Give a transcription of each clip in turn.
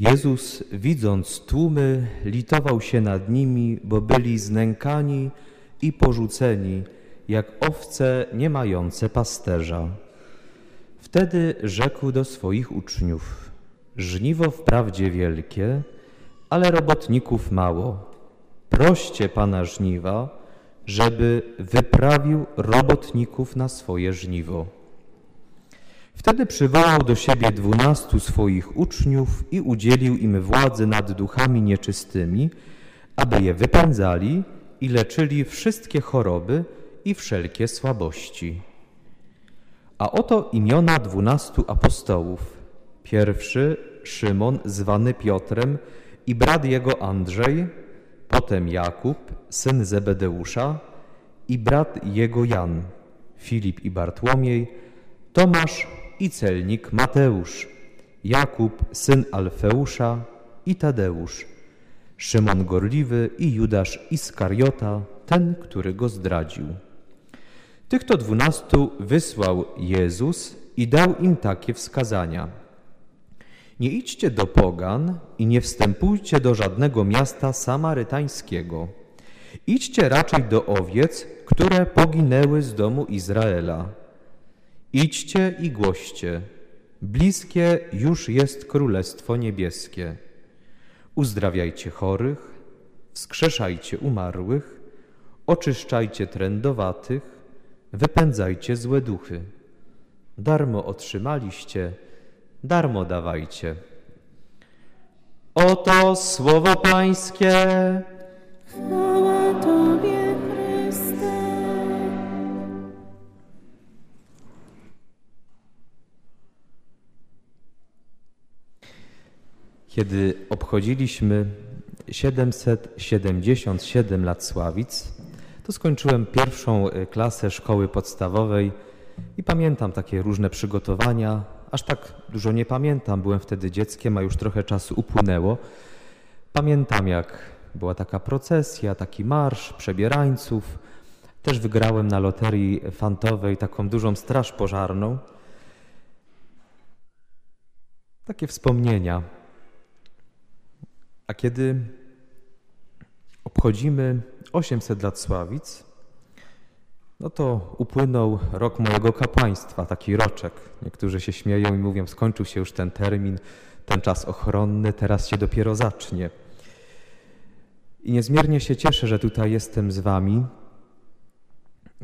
Jezus, widząc tłumy, litował się nad nimi, bo byli znękani i porzuceni, jak owce nie mające pasterza. Wtedy rzekł do swoich uczniów: Żniwo wprawdzie wielkie, ale robotników mało. Proście pana żniwa, żeby wyprawił robotników na swoje żniwo. Wtedy przywołał do siebie dwunastu swoich uczniów i udzielił im władzy nad duchami nieczystymi, aby je wypędzali i leczyli wszystkie choroby i wszelkie słabości. A oto imiona dwunastu apostołów. Pierwszy Szymon, zwany Piotrem, i brat jego Andrzej, potem Jakub, syn Zebedeusza, i brat jego Jan, Filip i Bartłomiej, Tomasz i celnik Mateusz, Jakub, syn Alfeusza i Tadeusz, Szymon Gorliwy i Judasz Iskariota, ten, który go zdradził. Tych to dwunastu wysłał Jezus i dał im takie wskazania. Nie idźcie do pogan i nie wstępujcie do żadnego miasta samarytańskiego. Idźcie raczej do owiec, które poginęły z domu Izraela. Idźcie i głoście. Bliskie już jest Królestwo Niebieskie. Uzdrawiajcie chorych, wskrzeszajcie umarłych, oczyszczajcie trędowatych, wypędzajcie złe duchy. Darmo otrzymaliście, darmo dawajcie. Oto słowo Pańskie. Kiedy obchodziliśmy 777 lat Sławic, to skończyłem pierwszą y, klasę szkoły podstawowej i pamiętam takie różne przygotowania. Aż tak dużo nie pamiętam, byłem wtedy dzieckiem, a już trochę czasu upłynęło. Pamiętam, jak była taka procesja, taki marsz przebierańców. Też wygrałem na loterii fantowej taką dużą straż pożarną. Takie wspomnienia. A kiedy obchodzimy 800 lat Sławic, no to upłynął rok mojego kapłaństwa, taki roczek. Niektórzy się śmieją i mówią, skończył się już ten termin, ten czas ochronny, teraz się dopiero zacznie. I niezmiernie się cieszę, że tutaj jestem z Wami,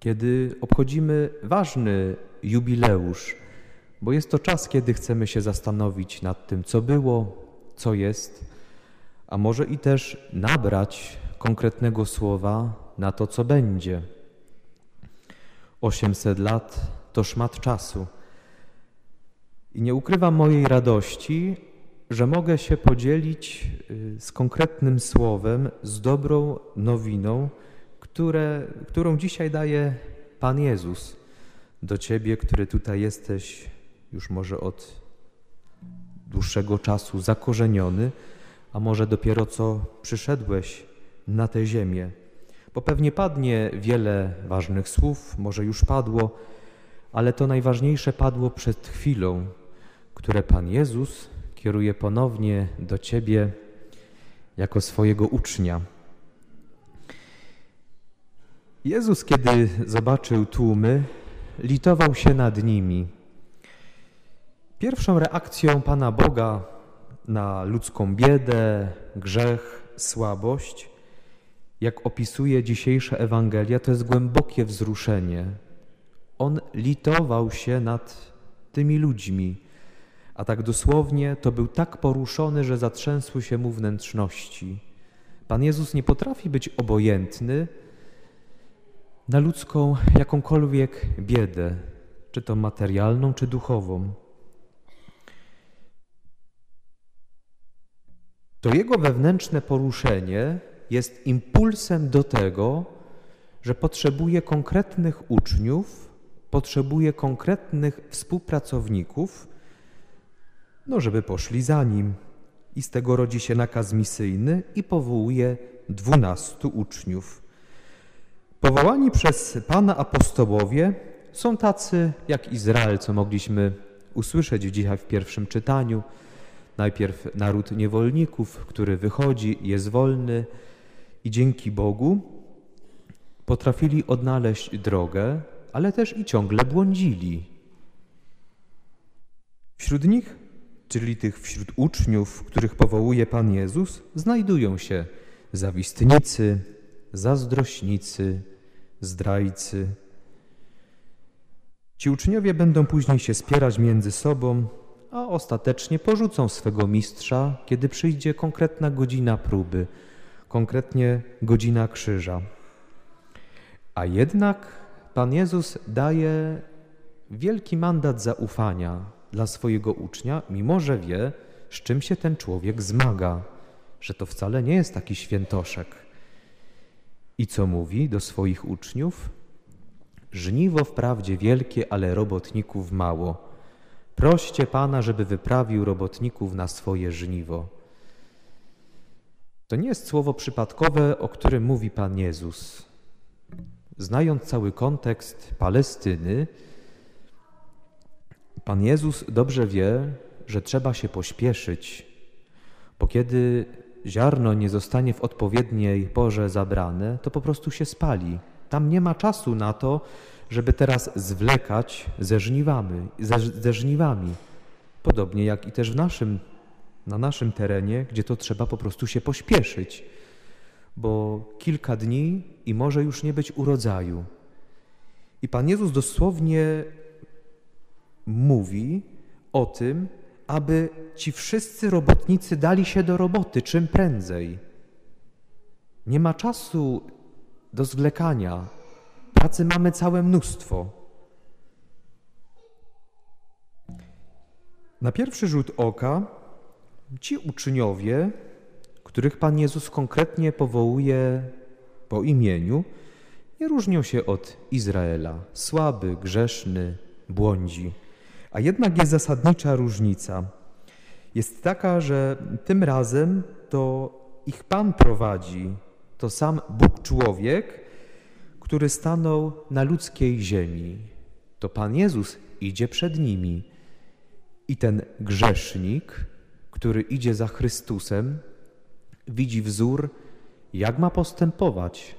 kiedy obchodzimy ważny jubileusz, bo jest to czas, kiedy chcemy się zastanowić nad tym, co było, co jest, a może i też nabrać konkretnego słowa na to, co będzie. 800 lat to szmat czasu. I nie ukrywam mojej radości, że mogę się podzielić y, z konkretnym słowem, z dobrą nowiną, które, którą dzisiaj daje Pan Jezus do Ciebie, który tutaj jesteś już może od dłuższego czasu zakorzeniony, a może dopiero co przyszedłeś na tę ziemię. Bo pewnie padnie wiele ważnych słów, może już padło, ale to najważniejsze padło przed chwilą, które Pan Jezus kieruje ponownie do Ciebie jako swojego ucznia. Jezus, kiedy zobaczył tłumy, litował się nad nimi. Pierwszą reakcją Pana Boga na ludzką biedę, grzech, słabość, jak opisuje dzisiejsza Ewangelia, to jest głębokie wzruszenie. On litował się nad tymi ludźmi, a tak dosłownie to był tak poruszony, że zatrzęsły się mu wnętrzności. Pan Jezus nie potrafi być obojętny na ludzką jakąkolwiek biedę, czy to materialną, czy duchową. To jego wewnętrzne poruszenie jest impulsem do tego, że potrzebuje konkretnych uczniów, potrzebuje konkretnych współpracowników, no żeby poszli za nim. I z tego rodzi się nakaz misyjny i powołuje dwunastu uczniów. Powołani przez Pana apostołowie są tacy jak Izrael, co mogliśmy usłyszeć dzisiaj w pierwszym czytaniu. Najpierw naród niewolników, który wychodzi, jest wolny i dzięki Bogu potrafili odnaleźć drogę, ale też i ciągle błądzili. Wśród nich, czyli tych wśród uczniów, których powołuje Pan Jezus, znajdują się zawistnicy, zazdrośnicy, zdrajcy. Ci uczniowie będą później się spierać między sobą, a ostatecznie porzucą swego mistrza, kiedy przyjdzie konkretna godzina próby, konkretnie godzina krzyża. A jednak Pan Jezus daje wielki mandat zaufania dla swojego ucznia, mimo że wie, z czym się ten człowiek zmaga, że to wcale nie jest taki świętoszek. I co mówi do swoich uczniów? Żniwo wprawdzie wielkie, ale robotników mało. Proście Pana, żeby wyprawił robotników na swoje żniwo. To nie jest słowo przypadkowe, o którym mówi Pan Jezus. Znając cały kontekst Palestyny, Pan Jezus dobrze wie, że trzeba się pośpieszyć, bo kiedy ziarno nie zostanie w odpowiedniej porze zabrane, to po prostu się spali. Tam nie ma czasu na to, żeby teraz zwlekać ze żniwami. Ze, ze żniwami. Podobnie jak i też w naszym, na naszym terenie, gdzie to trzeba po prostu się pośpieszyć, bo kilka dni i może już nie być urodzaju. I Pan Jezus dosłownie mówi o tym, aby ci wszyscy robotnicy dali się do roboty czym prędzej. Nie ma czasu do zwlekania. Pracy mamy całe mnóstwo. Na pierwszy rzut oka ci uczniowie, których Pan Jezus konkretnie powołuje po imieniu, nie różnią się od Izraela. Słaby, grzeszny, błądzi. A jednak jest zasadnicza różnica. Jest taka, że tym razem to ich Pan prowadzi, to sam Bóg człowiek, który stanął na ludzkiej ziemi. To Pan Jezus idzie przed nimi. I ten grzesznik, który idzie za Chrystusem, widzi wzór, jak ma postępować.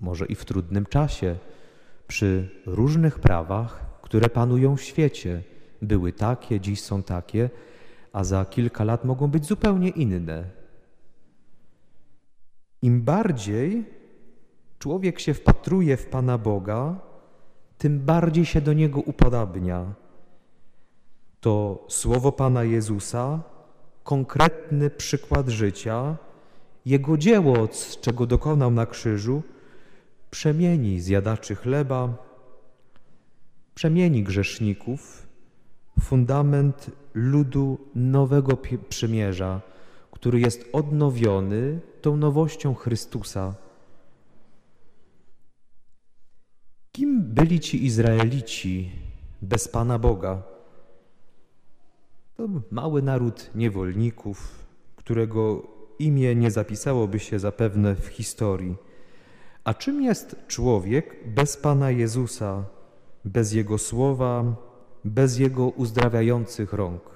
Może i w trudnym czasie, przy różnych prawach, które panują w świecie. Były takie, dziś są takie, a za kilka lat mogą być zupełnie inne. Im bardziej człowiek się wpatruje w Pana Boga, tym bardziej się do Niego upodabnia. To słowo Pana Jezusa, konkretny przykład życia, Jego dzieło, z czego dokonał na krzyżu, przemieni zjadaczy chleba, przemieni grzeszników fundament ludu nowego przymierza, który jest odnowiony tą nowością Chrystusa. Kim byli ci Izraelici bez Pana Boga? To mały naród niewolników, którego imię nie zapisałoby się zapewne w historii. A czym jest człowiek bez Pana Jezusa, bez Jego słowa, bez Jego uzdrawiających rąk.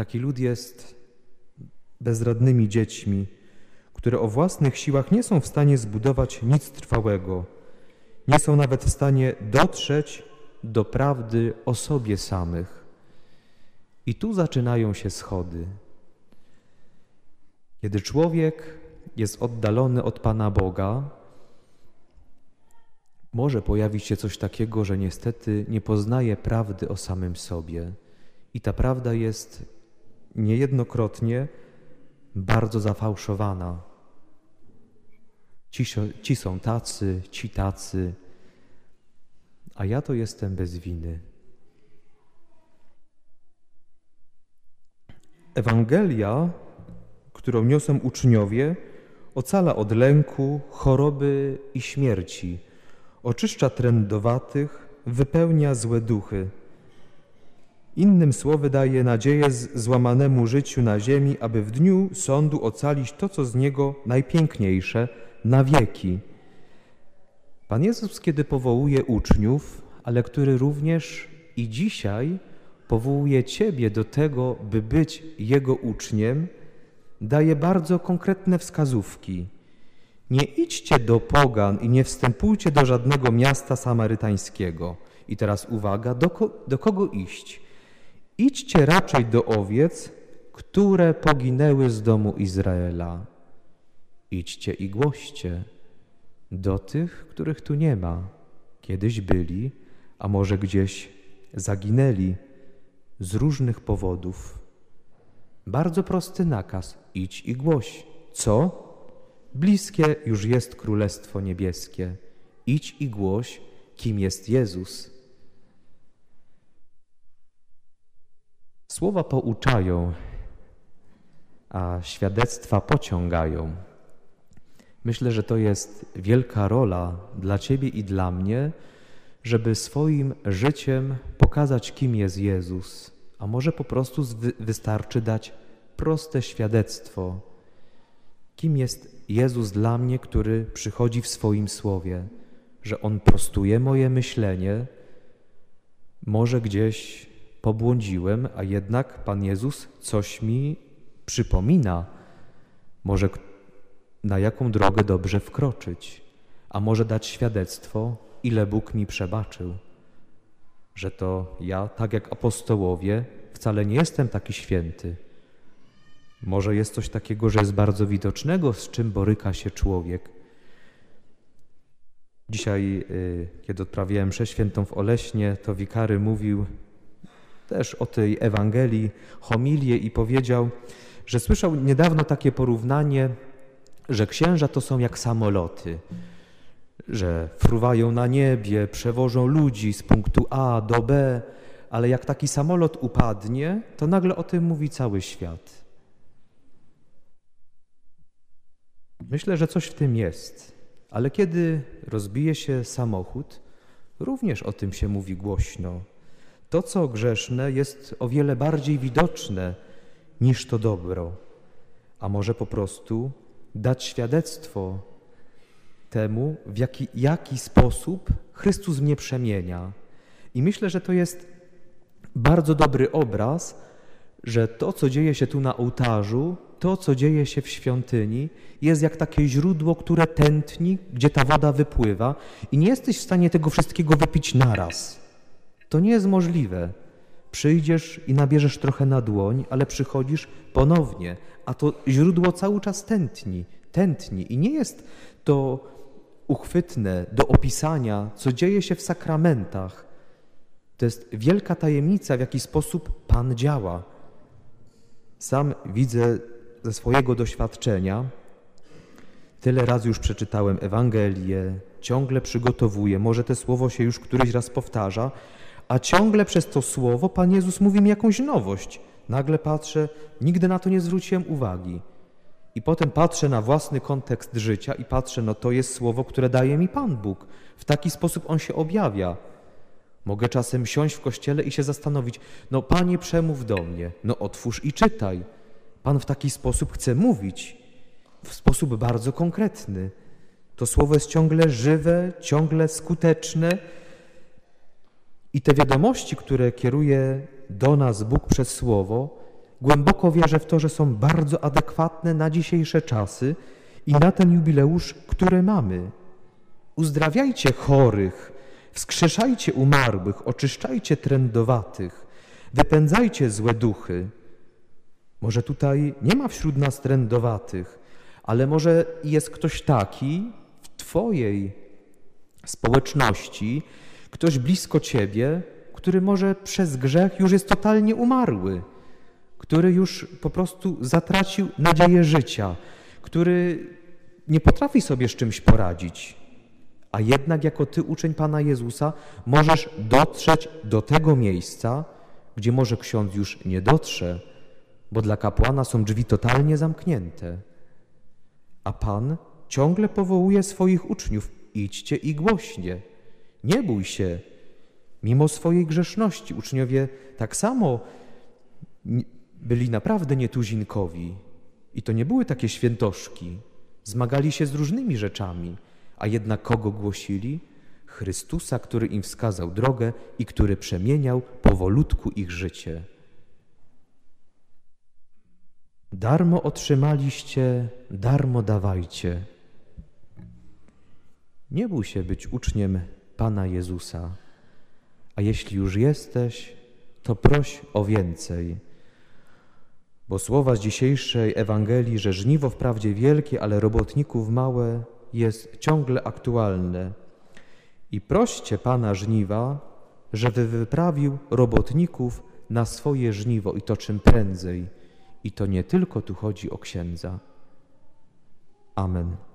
Taki lud jest bezradnymi dziećmi, które o własnych siłach nie są w stanie zbudować nic trwałego, nie są nawet w stanie dotrzeć do prawdy o sobie samych. I tu zaczynają się schody. Kiedy człowiek jest oddalony od Pana Boga, może pojawić się coś takiego, że niestety nie poznaje prawdy o samym sobie. I ta prawda jest niejednokrotnie bardzo zafałszowana. Ci, ci są tacy, ci tacy, a ja to jestem bez winy. Ewangelia, którą niosą uczniowie, ocala od lęku, choroby i śmierci oczyszcza trędowatych, wypełnia złe duchy. Innym słowy daje nadzieję złamanemu życiu na ziemi, aby w dniu sądu ocalić to, co z niego najpiękniejsze, na wieki. Pan Jezus, kiedy powołuje uczniów, ale który również i dzisiaj powołuje Ciebie do tego, by być Jego uczniem, daje bardzo konkretne wskazówki. Nie idźcie do pogan i nie wstępujcie do żadnego miasta samarytańskiego. I teraz uwaga, do, ko do kogo iść? Idźcie raczej do owiec, które poginęły z domu Izraela. Idźcie i głoście do tych, których tu nie ma. Kiedyś byli, a może gdzieś zaginęli z różnych powodów. Bardzo prosty nakaz: idź i głoś. Co? Bliskie już jest Królestwo Niebieskie. Idź i głoś, kim jest Jezus. Słowa pouczają, a świadectwa pociągają. Myślę, że to jest wielka rola dla Ciebie i dla mnie, żeby swoim życiem pokazać, kim jest Jezus. A może po prostu wystarczy dać proste świadectwo, kim jest Jezus dla mnie, który przychodzi w swoim słowie, że On prostuje moje myślenie. Może gdzieś pobłądziłem, a jednak Pan Jezus coś mi przypomina. Może na jaką drogę dobrze wkroczyć, a może dać świadectwo, ile Bóg mi przebaczył. Że to ja, tak jak apostołowie, wcale nie jestem taki święty. Może jest coś takiego, że jest bardzo widocznego, z czym boryka się człowiek. Dzisiaj, y, kiedy odprawiałem mszę świętą w Oleśnie, to wikary mówił też o tej Ewangelii, homilię i powiedział, że słyszał niedawno takie porównanie, że księża to są jak samoloty, że fruwają na niebie, przewożą ludzi z punktu A do B, ale jak taki samolot upadnie, to nagle o tym mówi cały świat. Myślę, że coś w tym jest, ale kiedy rozbije się samochód, również o tym się mówi głośno. To, co grzeszne, jest o wiele bardziej widoczne niż to dobro, a może po prostu dać świadectwo temu, w jaki, jaki sposób Chrystus mnie przemienia. I myślę, że to jest bardzo dobry obraz, że to, co dzieje się tu na ołtarzu, to, co dzieje się w świątyni, jest jak takie źródło, które tętni, gdzie ta woda wypływa, i nie jesteś w stanie tego wszystkiego wypić naraz. To nie jest możliwe. Przyjdziesz i nabierzesz trochę na dłoń, ale przychodzisz ponownie, a to źródło cały czas tętni, tętni. I nie jest to uchwytne do opisania, co dzieje się w sakramentach. To jest wielka tajemnica, w jaki sposób Pan działa. Sam widzę ze swojego doświadczenia, tyle razy już przeczytałem Ewangelię, ciągle przygotowuję, może to słowo się już któryś raz powtarza, a ciągle przez to słowo Pan Jezus mówi mi jakąś nowość. Nagle patrzę, nigdy na to nie zwróciłem uwagi. I potem patrzę na własny kontekst życia i patrzę, no to jest słowo, które daje mi Pan Bóg. W taki sposób on się objawia. Mogę czasem siąść w kościele i się zastanowić, no Panie przemów do mnie, no otwórz i czytaj. Pan w taki sposób chce mówić, w sposób bardzo konkretny. To słowo jest ciągle żywe, ciągle skuteczne i te wiadomości, które kieruje do nas Bóg przez słowo, głęboko wierzę w to, że są bardzo adekwatne na dzisiejsze czasy i na ten jubileusz, który mamy. Uzdrawiajcie chorych, wskrzeszajcie umarłych, oczyszczajcie trędowatych, wypędzajcie złe duchy. Może tutaj nie ma wśród nas trędowatych, ale może jest ktoś taki w Twojej społeczności, ktoś blisko Ciebie, który może przez grzech już jest totalnie umarły, który już po prostu zatracił nadzieję życia, który nie potrafi sobie z czymś poradzić. A jednak jako Ty, uczeń Pana Jezusa, możesz dotrzeć do tego miejsca, gdzie może ksiądz już nie dotrze, bo dla kapłana są drzwi totalnie zamknięte. A Pan ciągle powołuje swoich uczniów: idźcie i głośnie. Nie bój się. Mimo swojej grzeszności uczniowie tak samo byli naprawdę nietuzinkowi. I to nie były takie świętoszki. Zmagali się z różnymi rzeczami, a jednak kogo głosili? Chrystusa, który im wskazał drogę i który przemieniał powolutku ich życie. Darmo otrzymaliście, darmo dawajcie. Nie bój się być uczniem Pana Jezusa, a jeśli już jesteś, to proś o więcej. Bo słowa z dzisiejszej Ewangelii, że żniwo wprawdzie wielkie, ale robotników małe, jest ciągle aktualne. I proście Pana żniwa, żeby wyprawił robotników na swoje żniwo i to czym prędzej. I to nie tylko tu chodzi o księdza. Amen.